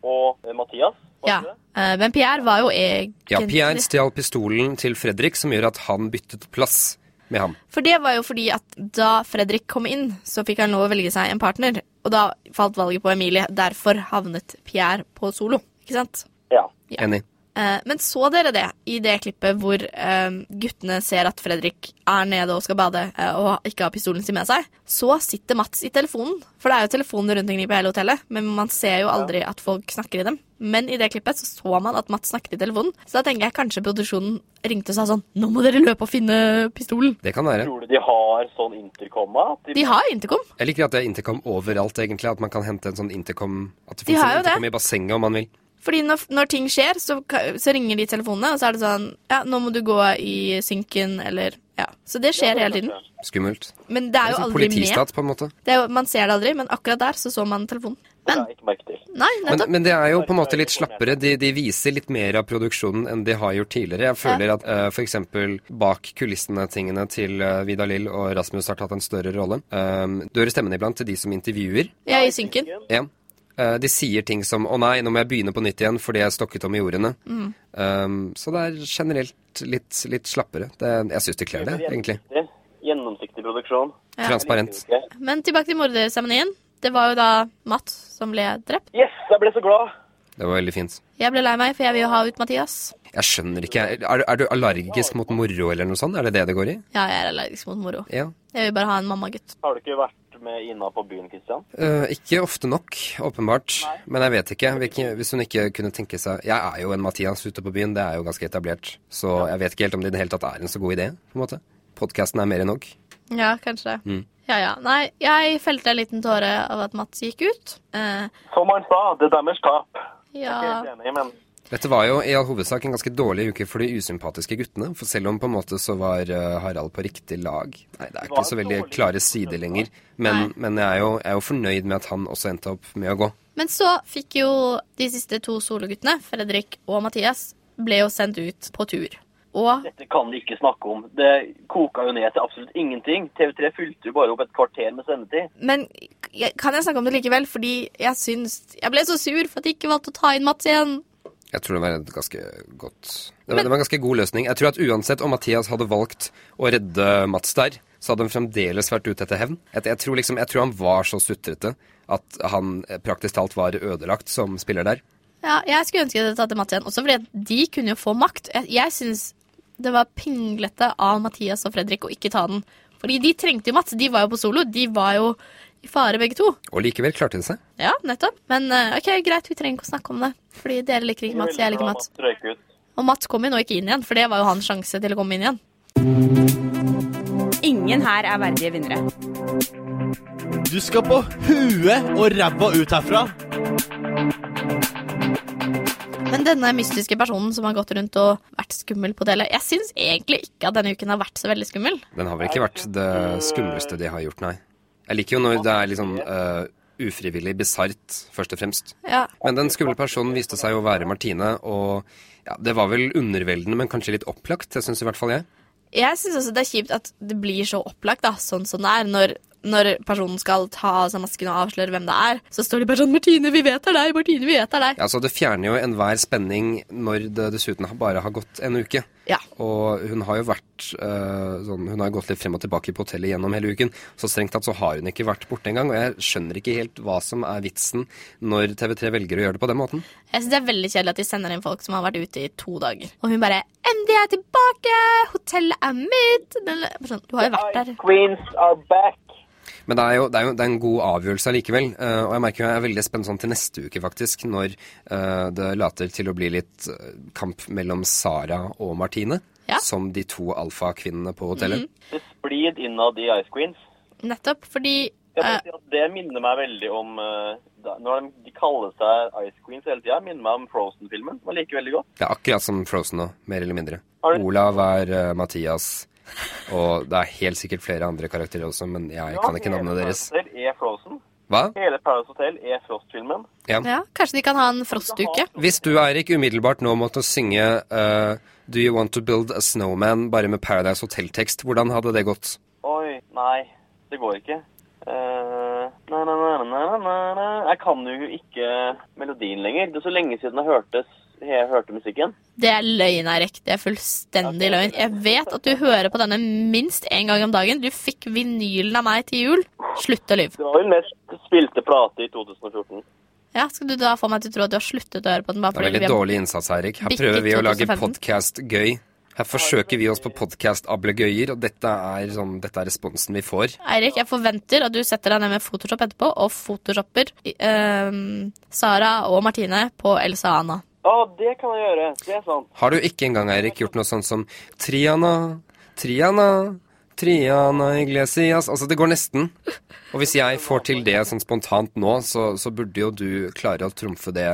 og eh, Mathias. Ja. eh, men Pierre var jo egentlig Ja, Pierre stjal pistolen til Fredrik, som gjør at han byttet plass med ham. For det var jo fordi at da Fredrik kom inn, så fikk han lov å velge seg en partner. Og da falt valget på Emilie. Derfor havnet Pierre på solo. Ikke sant? Ja. Ja. Enig. Eh, men så dere det i det klippet hvor eh, guttene ser at Fredrik er nede og skal bade eh, og ikke har pistolen sin med seg? Så sitter Mats i telefonen. For det er jo telefoner rundt omkring på hele hotellet, men man ser jo aldri at folk snakker i dem. Men i det klippet så, så man at Mats snakket i telefonen. Så da tenker jeg kanskje produksjonen ringte og sa sånn Nå må dere løpe og finne pistolen. Det kan være. Tror du de har sånn intercom? at De har intercom. Jeg liker at det er intercom overalt, egentlig. At man kan hente en sånn intercom At det De har en jo det. i bassenget om man vil. Fordi når, når ting skjer, så, så ringer de telefonene, og så er det sånn Ja, nå må du gå i synken, eller Ja. Så det skjer hele tiden. Skummelt. Men det er Det er jo sånn aldri med. politistat, på en måte. Det er jo, man ser det aldri, men akkurat der så så man telefonen. Men nei, Men, men det er jo på en måte litt slappere. De, de viser litt mer av produksjonen enn de har gjort tidligere. Jeg føler at uh, f.eks. bak kulissene-tingene til uh, Vidar Lill og Rasmus har tatt en større rolle. Um, du hører stemmen iblant til de som intervjuer. Er i synken. Ja. Eh, de sier ting som 'Å nei, nå må jeg begynne på nytt igjen fordi jeg stokket om i ordene'. Mm. Um, så det er generelt litt, litt slappere. Det, jeg syns de kler det, egentlig. Gjennomsiktig produksjon. Ja. Transparent. Men tilbake til morderseremonien. Det var jo da Matt som ble drept. Yes, jeg ble så glad! Det var veldig fint. Jeg ble lei meg, for jeg vil jo ha ut Mathias. Jeg skjønner ikke. Er, er du allergisk mot moro eller noe sånt? Er det det det går i? Ja, jeg er allergisk mot moro. Ja. Jeg vil bare ha en mammagutt. Har du ikke vært med Ina på byen, Kristian? Eh, ikke ofte nok, åpenbart. Men jeg vet ikke. Hvis hun ikke kunne tenke seg Jeg er jo en Mathias ute på byen, det er jo ganske etablert. Så jeg vet ikke helt om det i det hele tatt er en så god idé, på en måte. Podkasten er mer enn nok. Ja, kanskje det. Mm. Ja, ja. Nei, jeg felte en liten tåre av at Mats gikk ut. Eh, Som han sa, det er deres tap. ja. Helt enig, men Dette var jo i all hovedsak en ganske dårlig uke for de usympatiske guttene. For selv om på en måte så var eh, Harald på riktig lag Nei, det er ikke så veldig klare sider lenger. Men, men jeg, er jo, jeg er jo fornøyd med at han også endte opp med å gå. Men så fikk jo de siste to sologuttene, Fredrik og Mathias, ble jo sendt ut på tur. Og Dette kan de ikke snakke om. Det koka jo ned til absolutt ingenting. TV3 fylte jo bare opp et kvarter med sendetid. Men kan jeg snakke om det likevel? Fordi jeg syns Jeg ble så sur for at de ikke valgte å ta inn Mats igjen. Jeg tror det var et ganske godt det var, det var en ganske god løsning. Jeg tror at uansett om Mathias hadde valgt å redde Mats der, så hadde han fremdeles vært ute etter hevn. Jeg, jeg, tror liksom, jeg tror han var så sutrete at han eh, praktisk talt var ødelagt som spiller der. Ja, jeg skulle ønske det til Mats igjen, også fordi de kunne jo få makt. Jeg, jeg syns det var pinglete av Mathias og Fredrik å ikke ta den. Fordi de trengte jo Mats. De var jo på solo. De var jo i fare, begge to. Og likevel klarte de seg. Ja, nettopp. Men eh, ok, greit, vi trenger ikke å snakke om det. Fordi dere liker ikke Mats, jeg liker Mats. Og Mats kom jo nå ikke inn igjen, for det var jo hans sjanse til å komme inn igjen. Ingen her er verdige vinnere. Du skal på huet og ræva ut herfra. Men denne mystiske personen som har gått rundt og vært skummel på delet Jeg syns egentlig ikke at denne uken har vært så veldig skummel. Den har vel ikke vært det skumleste de har gjort, nei. Jeg liker jo når det er sånn eh, ufrivillig bisart, først og fremst. Ja, Men den skumle personen viste seg å være Martine, og ja, det var vel underveldende, men kanskje litt opplagt. Det syns i hvert fall jeg. Jeg syns også det er kjipt at det blir så opplagt, da, sånn som det er. Når, når personen skal ta av seg masken og avsløre hvem det er, så står de bare sånn 'Martine, vi vet det er deg! Martine, vi vet det er deg!' Ja, så Det fjerner jo enhver spenning når det dessuten bare har gått en uke. Ja. Og hun har jo vært eh, sånn, Hun har gått litt frem og tilbake på hotellet gjennom hele uken. Så strengt tatt så har hun ikke vært borte engang. Og jeg skjønner ikke helt hva som er vitsen når TV3 velger å gjøre det på den måten. Jeg syns det er veldig kjedelig at de sender inn folk som har vært ute i to dager. Og hun bare 'MD er tilbake! Hotellet er mitt!' Sånn, du har jo vært der. Queens are back. Men det er jo, det er jo det er en god avgjørelse allikevel. eh, og jeg merker jo jeg er veldig spent sånn til neste uke, faktisk, når eh, det later til å bli litt eh, kamp mellom Sara og Martine. Ja. Som de to alfakvinnene på hotellet. Det splid innad i Ice Queens. Nettopp fordi Jeg si det minner meg veldig om Når de, de kaller seg Ice Queens hele tida, minner meg om Frozen-filmen. som jeg liker veldig godt. Det er akkurat som Frozen nå, mer eller mindre. Olav er Mathias, og det er helt sikkert flere andre karakterer også, men jeg kan ikke navnet deres. Hotel er Frozen. Hva? Hele Paradise Hotel er Frost-filmen. Ja. ja, Kanskje de kan ha en frostuke? Hvis du, Eirik, umiddelbart nå måtte synge uh, Do You Want To Build A Snowman bare med Paradise Hotel-tekst, hvordan hadde det gått? Oi, nei. Det går ikke. Uh, na, na, na, na, na, na, na. Jeg kan jo ikke melodien lenger. Det er så lenge siden jeg hørte, jeg hørte musikken. Det er løgn, Eirik. Det er fullstendig løgn. Jeg vet at du hører på denne minst én gang om dagen. Du fikk vinylen av meg til jul. Slutt å lyve. Det var vel mest spilte plate i 2014. Ja, skal du da få meg til å tro at du har sluttet å høre på den? bare Det er veldig vi har- dårlig innsats, Eirik. Her prøver vi å lage 2015. podkast gøy. Her forsøker vi oss på podkast-ablegøyer, og dette er, sånn, dette er responsen vi får. Eirik, jeg forventer at du setter deg ned med Photoshop etterpå og photoshopper uh, Sara og Martine på Elsa Anna. Å, det kan jeg gjøre. Det er sant. Har du ikke engang, Eirik, gjort noe sånt som Triana, Triana, Triana Iglesias Altså, det går nesten. Og hvis jeg får til det sånn spontant nå, så, så burde jo du klare å trumfe det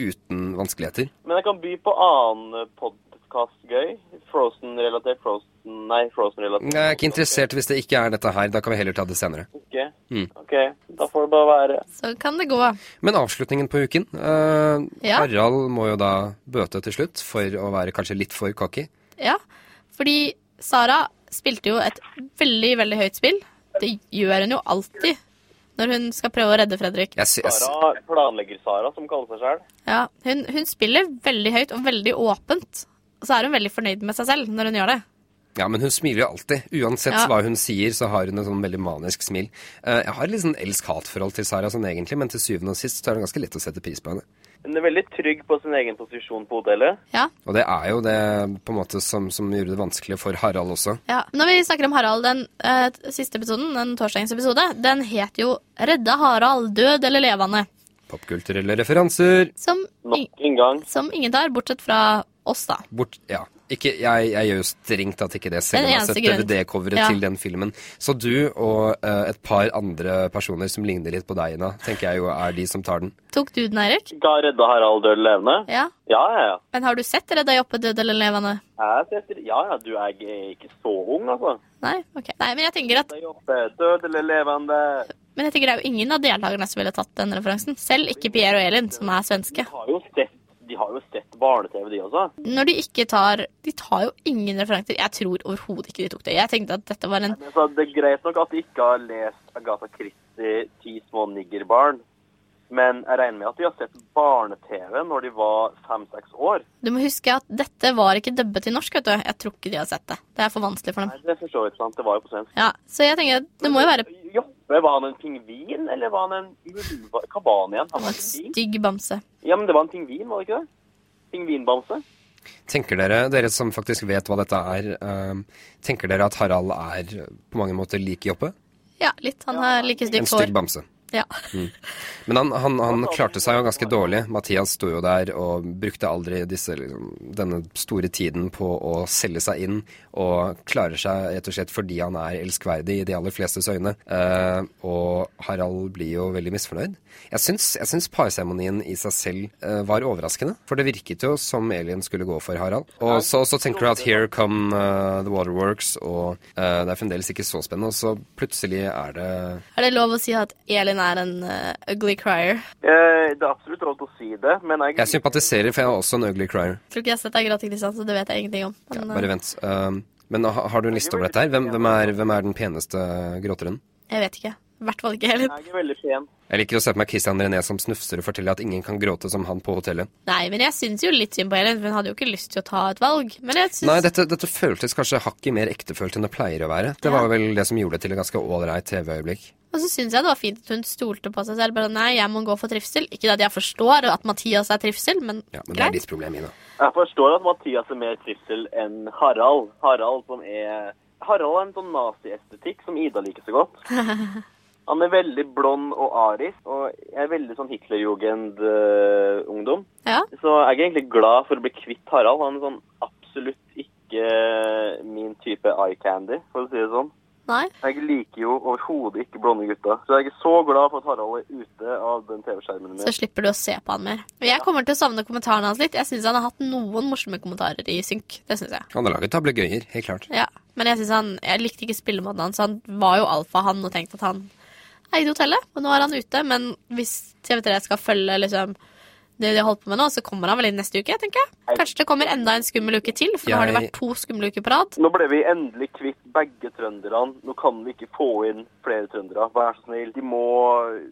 uten vanskeligheter. Men jeg kan by på annen podkast-gøy. Frozen-relatert. Frozen Nei, Frozen-relatert. Jeg er ikke interessert hvis det ikke er dette her. Da kan vi heller ta det senere. Ok. Mm. OK, da får det bare være. Så kan det gå. Men avslutningen på uken. Uh, Ja. Harald må jo da bøte til slutt for å være kanskje litt for cocky. Ja, fordi Sara spilte jo et veldig, veldig høyt spill. Det gjør hun jo alltid når hun skal prøve å redde Fredrik. Jeg, sy- Sara, som kaller seg sjøl. Ja, hun, hun spiller veldig høyt og veldig åpent. Og så er hun veldig fornøyd med seg selv når hun gjør det. Ja, men hun smiler jo alltid. Uansett Ja. hva hun sier, så har hun et sånn veldig manisk smil. Eh, jeg har et litt sånn elsk-hat-forhold til Sara sånn egentlig, men til syvende og sist så er det ganske lett å sette pris på henne. Hun er veldig trygg på sin egen posisjon på hotellet. Ja, Og det er jo det på en måte som, som gjorde det vanskelig for Harald også. ja. Når vi snakker om Harald, den eh, siste episoden, den torsdagens episode, den het jo 'Redda Harald død eller levende'. Popkulturelle referanser. Som, Nok en gang. som ingen tar, bortsett fra oss, da. Bort, ja. Ikke, jeg, jeg gjør jo strengt tatt ikke det, selv om jeg har sett. DVD-coveret Ja. til den filmen. Så du og uh, et par andre personer som ligner litt på deg, Ina, tenker jeg jo er de som tar den. Tok du den, Eirik? Da redda Harald død levende? Ja. Ja, ja, ja. Men har du sett Redda Joppe død eller levende? Ja, ja, du er ikke så ung, altså. Nei? Ok. Nei, men jeg tenker at Redda Joppe oppe, død eller levende. Men jeg tenker det er jo ingen av deltakerne som ville tatt den referansen. Selv ikke Pierre og Elin, som er svenske. De har jo sett, de har jo sett barne-TV, de også. Når de ikke tar De tar jo ingen referanser. Jeg tror overhodet ikke de tok det. Jeg tenkte at dette var en Men så det er greit nok at de ikke har lest Agatha Christie 'Ti små niggerbarn'. Men jeg regner med at de har sett barne-TV når de var fem-seks år. Du må huske at dette var ikke dubbet til norsk, vet du. Jeg tror ikke de har sett det. Det er for vanskelig for dem. Nei, det forstår jeg ikke, sant. Det var jo på svensk. Ja, Så jeg tenker at det må jo være Joppe, var han en pingvin, eller var han en? Hva var han igjen? Han var en en pingvin? stygg bamse. Ja, men det var en pingvin, var det ikke det? Pingvinbamse? Tenker dere, dere som faktisk vet hva dette er, uh, tenker dere at Harald er på mange måter lik Joppe? Ja, litt. Han har like En stygt stygg hår. bamse. Ja. Men han, han, han klarte seg jo ganske dårlig. Mathias sto jo der og brukte aldri disse, liksom, denne store tiden på å selge seg inn, og klarer seg rett og slett fordi han er elskverdig i de aller flestes øyne. Eh, og Harald blir jo veldig misfornøyd. Jeg syns, jeg syns parseremonien i seg selv uh, var overraskende, for det virket jo som Elin skulle gå for Harald. Og så, så tenker du at here come uh, the waterworks, og uh, det er fremdeles ikke så spennende, og så plutselig er det Er det lov å si at Elin er en ugly crier? Eh, det er absolutt lov til å si det, men jeg, Jeg sympatiserer, for jeg er også en ugly crier. Jeg tror ikke jeg har sett deg gratis, Kristian, så det vet jeg ingenting om. Ja, Men, bare eh, vent. Men ha, har du en liste over dette her? Hvem, hvem, er, hvem er den peneste gråteren? jeg vet ikke. I hvert fall ikke Helen. jeg er veldig pen. Jeg liker å se på meg Christian René som snufser og forteller at ingen kan gråte som han på hotellet. Nei, men jeg syns jo litt synd på Helen, for hun hadde jo ikke lyst til å ta et valg. Men jeg synes... Nei, dette, dette føltes kanskje hakket mer ektefølt enn det pleier å være. Det var vel det som gjorde det til et ganske ålreit TV-øyeblikk. Og så syns jeg det var fint at hun stolte på seg selv. Bare nei, jeg må gå for trivsel. Ikke at jeg forstår at Mathias er trivsel, men, Ja, men det er ditt problem, Ina. Jeg forstår at Mathias er mer trivsel enn Harald. Harald som er Harald er en sånn naziestetikk som Ida liker så godt. Han er veldig blond og arisk, og jeg er veldig sånn Hitlerjugend-ungdom. Ja. Så jeg er egentlig glad for å bli kvitt Harald. Han er sånn absolutt ikke min type eye candy, for å si det sånn. Nei. Jeg liker jo overhodet ikke blonde gutter. Så jeg er så glad for at Harald er ute av den TV-skjermen min. Så slipper du å se på han mer. Jeg kommer til å savne kommentarene hans litt. Jeg syns han har hatt noen morsomme kommentarer i synk. Det syns jeg. Han har laget tablegøyer, helt klart. Ja. Men jeg synes han Jeg likte ikke spillemåten hans. Han var jo alfa, han, og tenkte at han eide hotellet. Og nå er han ute. Men hvis TV3 skal følge liksom det de har holdt på med nå, så kommer han vel inn neste uke, tenker jeg. Kanskje det kommer enda en skummel uke til, for nå har det vært to skumle uker på rad. Nå ble vi endelig kvitt begge trønderne. Nå kan vi ikke få inn flere trøndere. Vær så snill. De må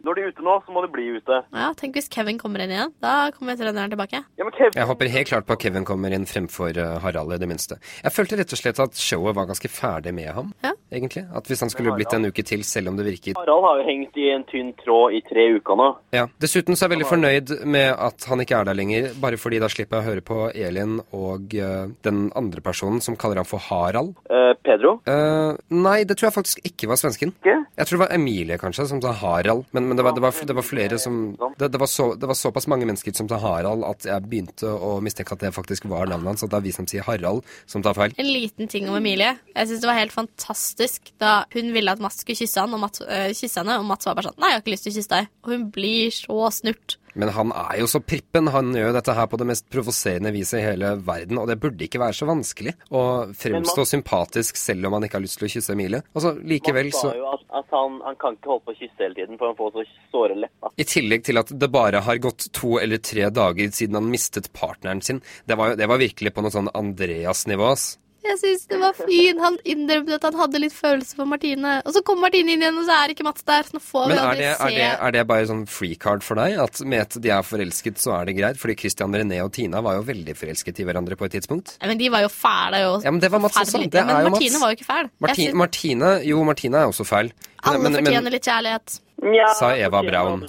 Når de er ute nå, så må de bli ute. Ja, Tenk hvis Kevin kommer inn igjen. Da kommer trønderen tilbake. Ja, men Kevin Jeg håper helt klart på at Kevin kommer inn fremfor eh, Harald, i det minste. Jeg følte rett og slett at showet var ganske ferdig med ham, Ja. egentlig. At hvis han skulle blitt en uke til, selv om det virket Harald har jo hengt i en tynn tråd i tre uker nå. Ja. Dessuten så er jeg veldig fornøyd med at han ikke er der lenger, bare fordi da slipper jeg å høre på Elin og uh, den andre personen som kaller han for Harald. Uh, Pedro? Uh, nei, det tror jeg faktisk ikke var svensken. Ikke? Jeg tror det var Emilie, kanskje, som sa Harald. Men, men det, var, det, var, det var flere som det, det, var så, det var såpass mange mennesker som sa Harald at jeg begynte å mistenke at det faktisk var navnet hans. At det er vi som sier Harald, som tar feil. En liten ting om Emilie. Jeg synes det var helt fantastisk da hun ville at Mats skulle kysse, han, og Mats, øh, kysse henne, og Mats var bare sånn Nei, jeg har ikke lyst til å kysse deg. Og hun blir så snurt. Men han er jo så prippen. Han gjør dette her på det mest provoserende viset i hele verden, og det burde ikke være så vanskelig å fremstå sympatisk selv om han ikke har lyst til å kysse Emilie. Altså, likevel så Man sa jo at, at han, han kan ikke holde på å kysse hele tiden, for han får så såre lepper. I tillegg til at det bare har gått to eller tre dager siden han mistet partneren sin. Det var, det var virkelig på noe sånn Andreas-nivå, ass. Jeg syns det var fint. Han innrømmet at han hadde litt følelse for Martine. Og så kommer Martine inn igjen, og så er ikke Mats der. Så nå får vi Men er aldri det, se er, det, er det bare sånn free card for deg? At med at de er forelsket, så er det greit? Fordi Christian René og Tina var jo veldig forelsket i hverandre på et tidspunkt. Ja, Men de var jo fæle og Ja, men det var Mats også. Det Ja, men er jo Martine Mats. var jo ikke fæl. Marti, synes Martine Jo, Martine er også fæl. alle Men- men- fortjener litt kjærlighet. Ja, Sa Eva Braun.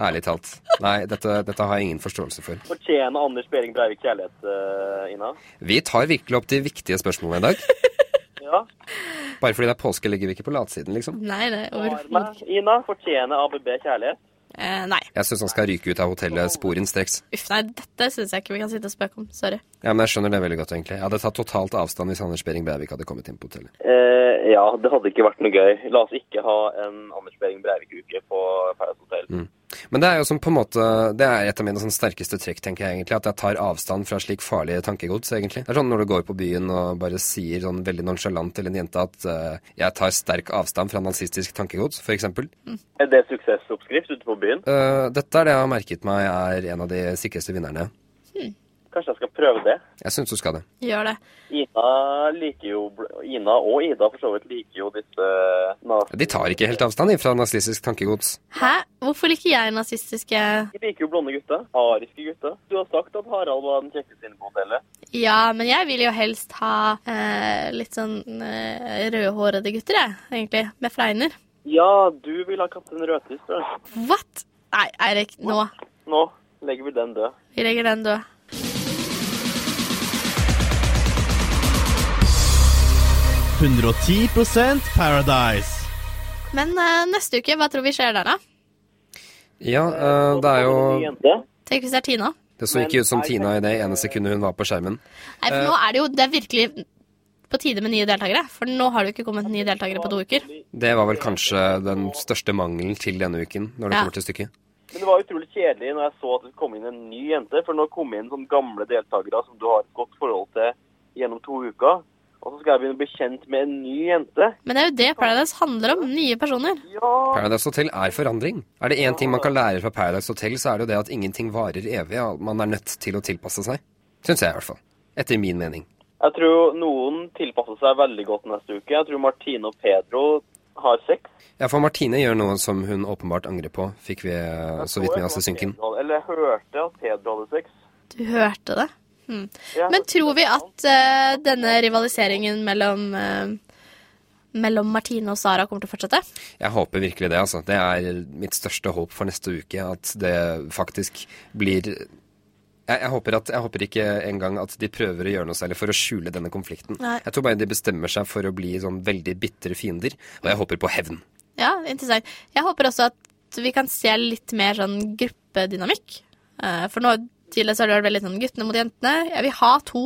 Ærlig talt. Nei, dette, dette har jeg ingen forståelse for. Fortjener Anders Behring Breivik kjærlighet, eh, Ina? Vi tar virkelig opp de viktige spørsmålene i dag. Ja. Bare fordi det er påske, ligger vi ikke på latsiden, liksom. Nei, er meg, ikke. Ina. Fortjener ABB kjærlighet? Eh, nei. Jeg syns han skal ryke ut av hotellet sporenstreks. Uff, nei, dette syns jeg ikke vi kan sitte og spøke om. Sorry. Ja, men jeg skjønner det veldig godt, egentlig. Jeg hadde tatt totalt avstand hvis Anders Behring Breivik hadde kommet inn på hotellet. Eh, ja, det hadde ikke vært noe gøy. La oss ikke ha en Anders Behring Breivik-uke på Paradise Hotel. Men det er jo som på en måte Det er et av mine sånn sterkeste trekk, tenker jeg egentlig. At jeg tar avstand fra slik farlig tankegods, egentlig. Det er sånn når du går på byen og bare sier sånn veldig nonchalant til en jente at uh, jeg tar sterk avstand fra nazistisk tankegods, f.eks. Er det suksessoppskrift ute på byen? Uh, dette er det jeg har merket meg er en av de sikreste vinnerne. Kanskje jeg skal prøve det? Jeg syns du skal det. Gjør det. Ina liker jo Ina og Ida for så vidt liker jo disse nazistiske De tar ikke helt avstand fra nazistisk tankegods. Hæ? Hvorfor liker jeg nazistiske De liker jo blonde gutter. Ariske gutter. Du har sagt at Harald var den kjekkeste inne på hotellet. Ja, men jeg vil jo helst ha eh, litt sånn eh, rødhårede gutter, jeg, egentlig. Med fregner. Ja, du vil ha Kaptein Rødtiss, du. What? Nei, Eirik, nå. Nå legger vi den død. Vi legger den død. 110% Paradise. Men uh, neste uke, hva tror vi skjer der, da? Ja, uh, det er jo Tenk hvis det er Tina. Det så ikke ut som Tina i det ene sekundet hun var på skjermen. Nei, for nå er det jo Det er virkelig på tide med nye deltakere. For nå har det jo ikke kommet nye deltakere på to uker. Det var vel kanskje den største mangelen til denne uken, når det Ja. kommer til stykket. Men det var utrolig kjedelig når jeg så at det kom inn en ny jente. For nå kom inn sånne gamle deltakere som du har et godt forhold til gjennom to uker. Og så skal jeg begynne å bli kjent med en ny jente. Men det er jo det Paradise handler om. Nye personer. Ja! Paradise Hotel er forandring. Er det én ting man kan lære fra Paradise Hotel, så er det jo det at ingenting varer evig. og Man er nødt til å tilpasse seg. Syns jeg, i hvert fall. Etter min mening. Jeg tror noen tilpasser seg veldig godt neste uke. Jeg tror Martine og Pedro har sex. Ja, for Martine gjør noe som hun åpenbart angrer på, fikk vi så vidt med oss i synken. Eller jeg hørte at Pedro hadde sex. Du hørte det. Ja. Men tror vi at uh, denne rivaliseringen mellom uh, mellom Martine og Sara kommer til å fortsette? Jeg håper virkelig det, altså. Det er mitt største håp for neste uke, at det faktisk blir jeg, jeg, håper at, jeg håper ikke engang at de prøver å gjøre noe særlig for å skjule denne konflikten. Nei. Jeg tror bare de bestemmer seg for å bli sånn veldig bitre fiender, og jeg håper på hevn. Ja, interessant. Jeg håper også at vi kan se litt mer sånn gruppedynamikk. Eh, for nå tidligere så har det vært veldig sånn guttene mot jentene. Jeg vil ha to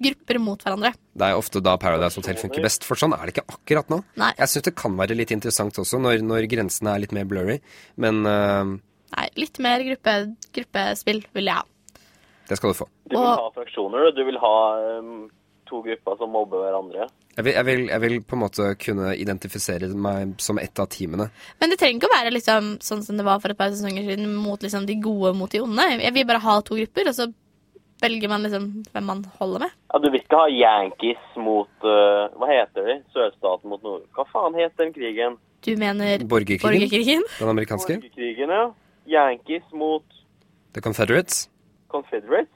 grupper mot hverandre. Det er ofte da Paradise Hotel funker best, for sånn er det ikke akkurat nå. Nei. Jeg syns det kan være litt interessant også, når, når grensene er litt mer blurry, men uh... Nei, litt mer gruppe, gruppespill vil jeg ha. det skal du få. Du vil ha fraksjoner, du. Du vil ha um, to grupper som mobber hverandre. Jeg vil, jeg, vil, jeg vil på en måte kunne identifisere meg som ett av teamene. Men det trenger ikke å være liksom, sånn som det var for et par sesonger siden, mot liksom, de gode mot de onde. Jeg vil bare ha to grupper, og så velger man liksom hvem man holder med. Ja, Du vil ikke ha Yankees mot uh, Hva heter de? Sørstaten mot Nord... Hva faen het den krigen? Du mener Borgerkrigen? borgerkrigen? Den amerikanske? Borgerkrigen, ja. Yankees mot The Confederates? Confederates?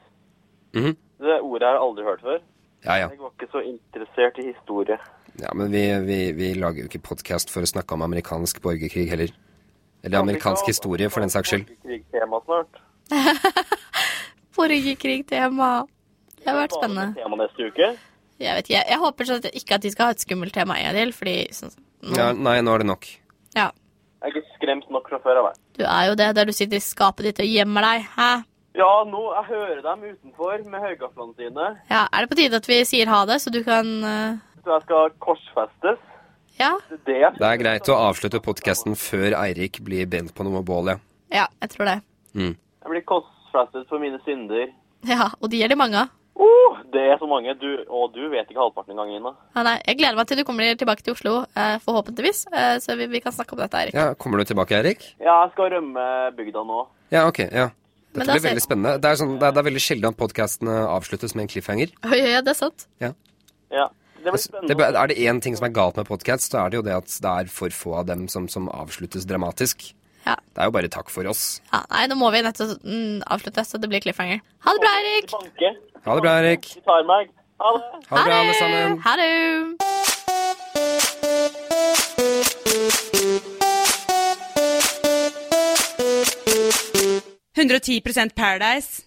Mhm. Det ordet har jeg aldri hørt før. Ja, ja. Jeg var ikke så interessert i historie. ja men vi, vi, vi lager jo ikke podkast for å snakke om amerikansk borgerkrig heller. Eller amerikansk historie, for den saks skyld. Borgerkrigtema snart. Borgerkrig-tema. Det har vært spennende. Tema neste uke. Jeg vet ikke, jeg, jeg håper sånn at ikke at de skal ha et skummelt tema en til, fordi sånn, nå, Ja, nei, nå er det nok. ja, Jeg er ikke skremt nok fra før av meg. du er jo det der du sitter i skapet ditt og gjemmer deg. Hæ? Ja, nå jeg hører dem utenfor med høygaflene sine. Ja, er det på tide at vi sier ha det, så du kan uh... Så jeg skal korsfestes. Ja, Det er det jeg Det er greit å avslutte podkasten før Eirik blir brent på noe bål, ja. ja, jeg tror det. Mm. Jeg blir korsfestet for mine synder. Ja, Og de er det mange av. Uh, det er så mange. Du, og du vet ikke halvparten engang, Ina. Ja, nei, jeg gleder meg til du kommer tilbake til Oslo, eh, forhåpentligvis, eh, så vi, vi kan snakke om dette, Eirik. ja. Kommer du tilbake, Eirik? Ja, jeg skal rømme bygda nå. Ja, ok. ja. Men Dette blir veldig spennende. Det er, sånn, det, er, det er veldig sjelden at podkastene avsluttes med en cliffhanger. Ja, ja, det er sant. Ja. Det blir Altså, spennende. det, er det én ting som er galt med podkast, så er det jo det at det er for få av dem som, som avsluttes dramatisk. Ja. Det er jo bare takk for oss. ja. Nei, nå må vi nettopp mm, avslutte, så det blir cliffhanger. Ha det bra, Erik. Ha det bra, Erik. Det. Ha det bra, alle sammen. Ha det. Paradise.